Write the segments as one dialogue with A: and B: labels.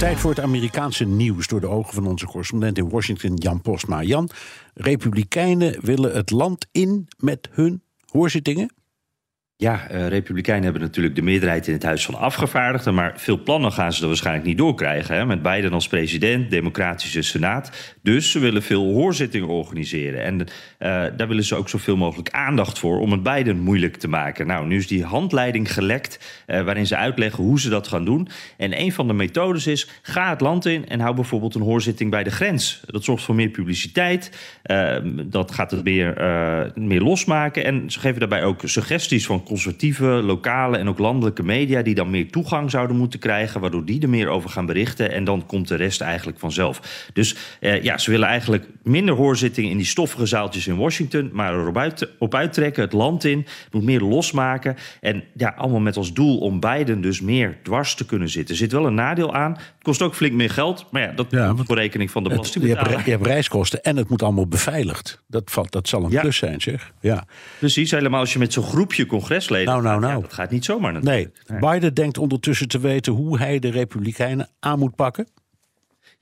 A: Tijd voor het Amerikaanse nieuws door de ogen van onze correspondent in Washington, Jan Postma. Jan, Republikeinen willen het land in met hun hoorzittingen?
B: Ja, uh, Republikeinen hebben natuurlijk de meerderheid in het Huis van Afgevaardigden. Maar veel plannen gaan ze er waarschijnlijk niet doorkrijgen. Hè? Met Biden als president, Democratische Senaat. Dus ze willen veel hoorzittingen organiseren. En uh, daar willen ze ook zoveel mogelijk aandacht voor om het Biden moeilijk te maken. Nou, nu is die handleiding gelekt. Uh, waarin ze uitleggen hoe ze dat gaan doen. En een van de methodes is: ga het land in en hou bijvoorbeeld een hoorzitting bij de grens. Dat zorgt voor meer publiciteit. dat gaat het meer, meer losmaken. En ze geven daarbij ook suggesties van conservatieve, lokale en ook landelijke media die dan meer toegang zouden moeten krijgen, waardoor die er meer over gaan berichten en dan komt de rest eigenlijk vanzelf. Dus eh, ja, ze willen eigenlijk minder hoorzittingen in die stoffige zaaltjes in Washington, maar erop uit, op uittrekken, het land in, moet meer losmaken en ja, allemaal met als doel om Biden dus meer dwars te kunnen zitten. Er zit wel een nadeel aan, het kost ook flink meer geld, maar ja, dat ja, voor rekening van de belastingbetaler.
A: Je hebt, je hebt reiskosten en het moet allemaal beveiligd. Dat, valt, dat zal een ja. plus zijn, zeg. Ja.
B: Precies, helemaal als je met zo'n groepje congres
A: nou, nou, nou.
B: dat gaat niet zomaar natuurlijk.
A: Nee. Biden denkt ondertussen te weten hoe hij de Republikeinen aan moet pakken.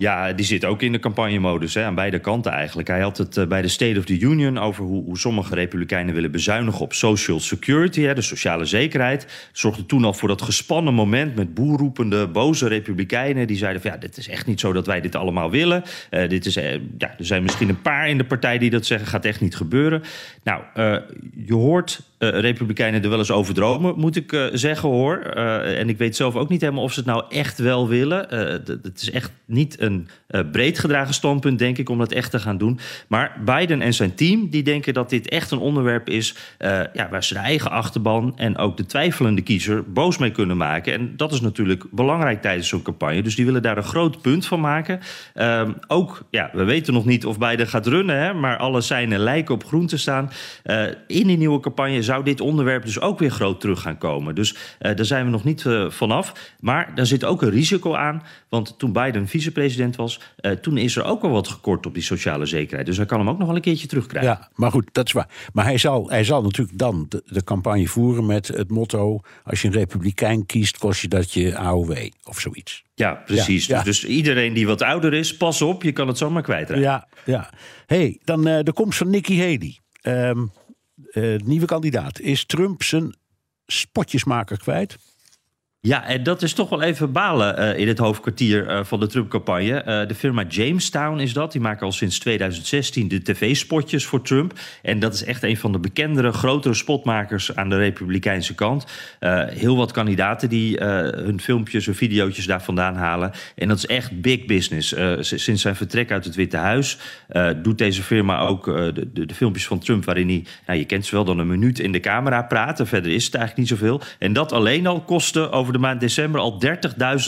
B: Ja, die zit ook in de campagnemodus hè, aan beide kanten eigenlijk. Hij had het uh, bij de State of the Union over hoe, hoe, sommige republikeinen willen bezuinigen op social security, hè, de sociale zekerheid. Zorgde toen al voor dat gespannen moment met boerroepende, boze republikeinen. Die zeiden van ja, dit is echt niet zo dat wij dit allemaal willen. Uh, dit is, uh, ja, er zijn misschien een paar in de partij die dat zeggen, gaat echt niet gebeuren. Nou, je hoort uh, Republikeinen er wel eens over dromen, moet ik uh, zeggen hoor. Uh, en ik weet zelf ook niet helemaal of ze het nou echt wel willen. het is echt niet een breed gedragen standpunt, denk ik, om dat echt te gaan doen. Maar Biden en zijn team die denken dat dit echt een onderwerp is ja, waar ze de eigen achterban en ook de twijfelende kiezer boos mee kunnen maken. En dat is natuurlijk belangrijk tijdens zo'n campagne. Dus die willen daar een groot punt van maken. Ehm, ook, ja, we weten nog niet of Biden gaat runnen, hè, maar alle seinen lijken op groen te staan. in die nieuwe campagne zou dit onderwerp dus ook weer groot terug gaan komen. Dus uh, daar zijn we nog niet uh, vanaf. Maar daar zit ook een risico aan. Want toen Biden vicepresident was, uh, toen is er ook al wat gekort op die sociale zekerheid. Dus hij kan hem ook nog wel een keertje terugkrijgen.
A: Ja, maar goed, dat is waar. Maar hij zal, hij zal natuurlijk dan de, de campagne voeren met het motto: als je een republikein kiest, kost je dat je AOW of zoiets.
B: Ja, precies. Ja, ja. Dus, dus, iedereen die wat ouder is, pas op, je kan het zomaar kwijtraken.
A: Ja, ja. hey, dan de komst van Nikki Haley. Um, uh, nieuwe kandidaat. Is Trump zijn spotjesmaker kwijt?
B: Ja, en dat is toch wel even balen uh, in het hoofdkwartier uh, van de Trump-campagne. De firma Jamestown is dat. Die maken al sinds 2016 de tv-spotjes voor Trump. En dat is echt een van de bekendere, grotere spotmakers aan de Republikeinse kant. heel wat kandidaten die hun filmpjes, hun video's daar vandaan halen. En dat is echt big business. sinds zijn vertrek uit het Witte Huis doet deze firma ook de, de, de, filmpjes van Trump... waarin hij, nou, je kent ze wel, dan een minuut in de camera praten. Verder is het eigenlijk niet zoveel. En dat alleen al kostte over de maand december al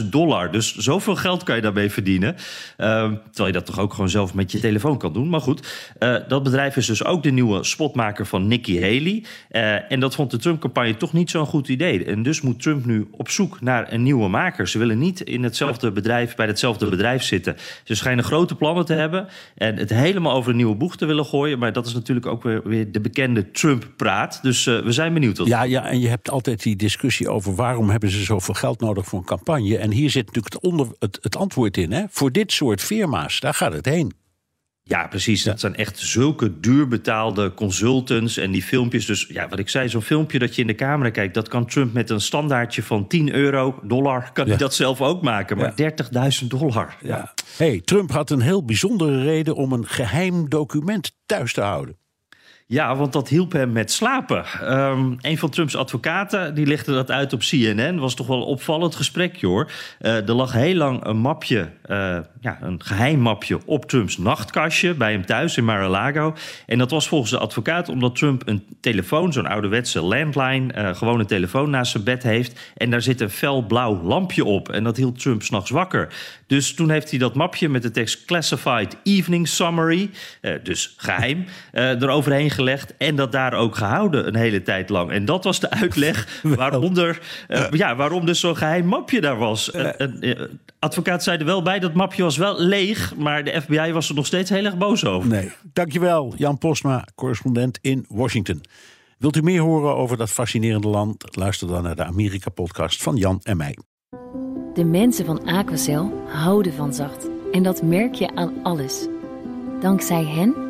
B: 30.000 dollar. Dus zoveel geld kan je daarmee verdienen. Uh, terwijl je dat toch ook gewoon zelf met je telefoon kan doen. Maar goed, uh, dat bedrijf is dus ook de nieuwe spotmaker van Nikki Haley. Uh, en dat vond de Trump-campagne toch niet zo'n goed idee. En dus moet Trump nu op zoek naar een nieuwe maker. Ze willen niet in hetzelfde bedrijf, bij hetzelfde bedrijf zitten. Ze schijnen grote plannen te hebben en het helemaal over een nieuwe boeg te willen gooien. Maar dat is natuurlijk ook weer, weer de bekende Trump-praat. Dus uh, we zijn benieuwd.
A: Ja, ja, en je hebt altijd die discussie over waarom hebben ze zoveel geld nodig voor een campagne. En hier zit natuurlijk het, onder, het, het antwoord in. Hè? Voor dit soort firma's, daar gaat het heen.
B: Ja, precies. Dat zijn echt zulke duurbetaalde consultants en die filmpjes. Dus ja, wat ik zei, zo'n filmpje dat je in de camera kijkt... dat kan Trump met een standaardje van 10 euro, dollar... kan hij dat zelf ook maken, maar ja. 30.000 dollar.
A: Ja. hey, Trump had een heel bijzondere reden om een geheim document thuis te houden.
B: Ja, want dat hielp hem met slapen. Um, een van Trumps advocaten die lichtte dat uit op CNN. Was toch wel een opvallend gesprek, joh. Uh, er lag heel lang een mapje, uh, ja, een geheim mapje op Trumps nachtkastje bij hem thuis in Mar-a-Lago. En dat was volgens de advocaat omdat Trump een telefoon, zo'n ouderwetse landline, uh, gewoon een telefoon naast zijn bed heeft. En daar zit een fel blauw lampje op. En dat hield Trump s'nachts wakker. Dus toen heeft hij dat mapje met de tekst Classified Evening Summary, dus geheim, eroverheen gelegd en dat daar ook gehouden een hele tijd lang. En dat was de uitleg waaronder, uh, ja, waarom dus zo'n geheim mapje daar was. Een uh, advocaat zei er wel bij, dat mapje was wel leeg, maar de FBI was er nog steeds heel erg boos over.
A: Nee, dankjewel Jan Posma, correspondent in Washington. Wilt u meer horen over dat fascinerende land? Luister dan naar de Amerika-podcast van Jan en mij.
C: De mensen van Aquacel houden van zacht. En dat merk je aan alles. Dankzij hen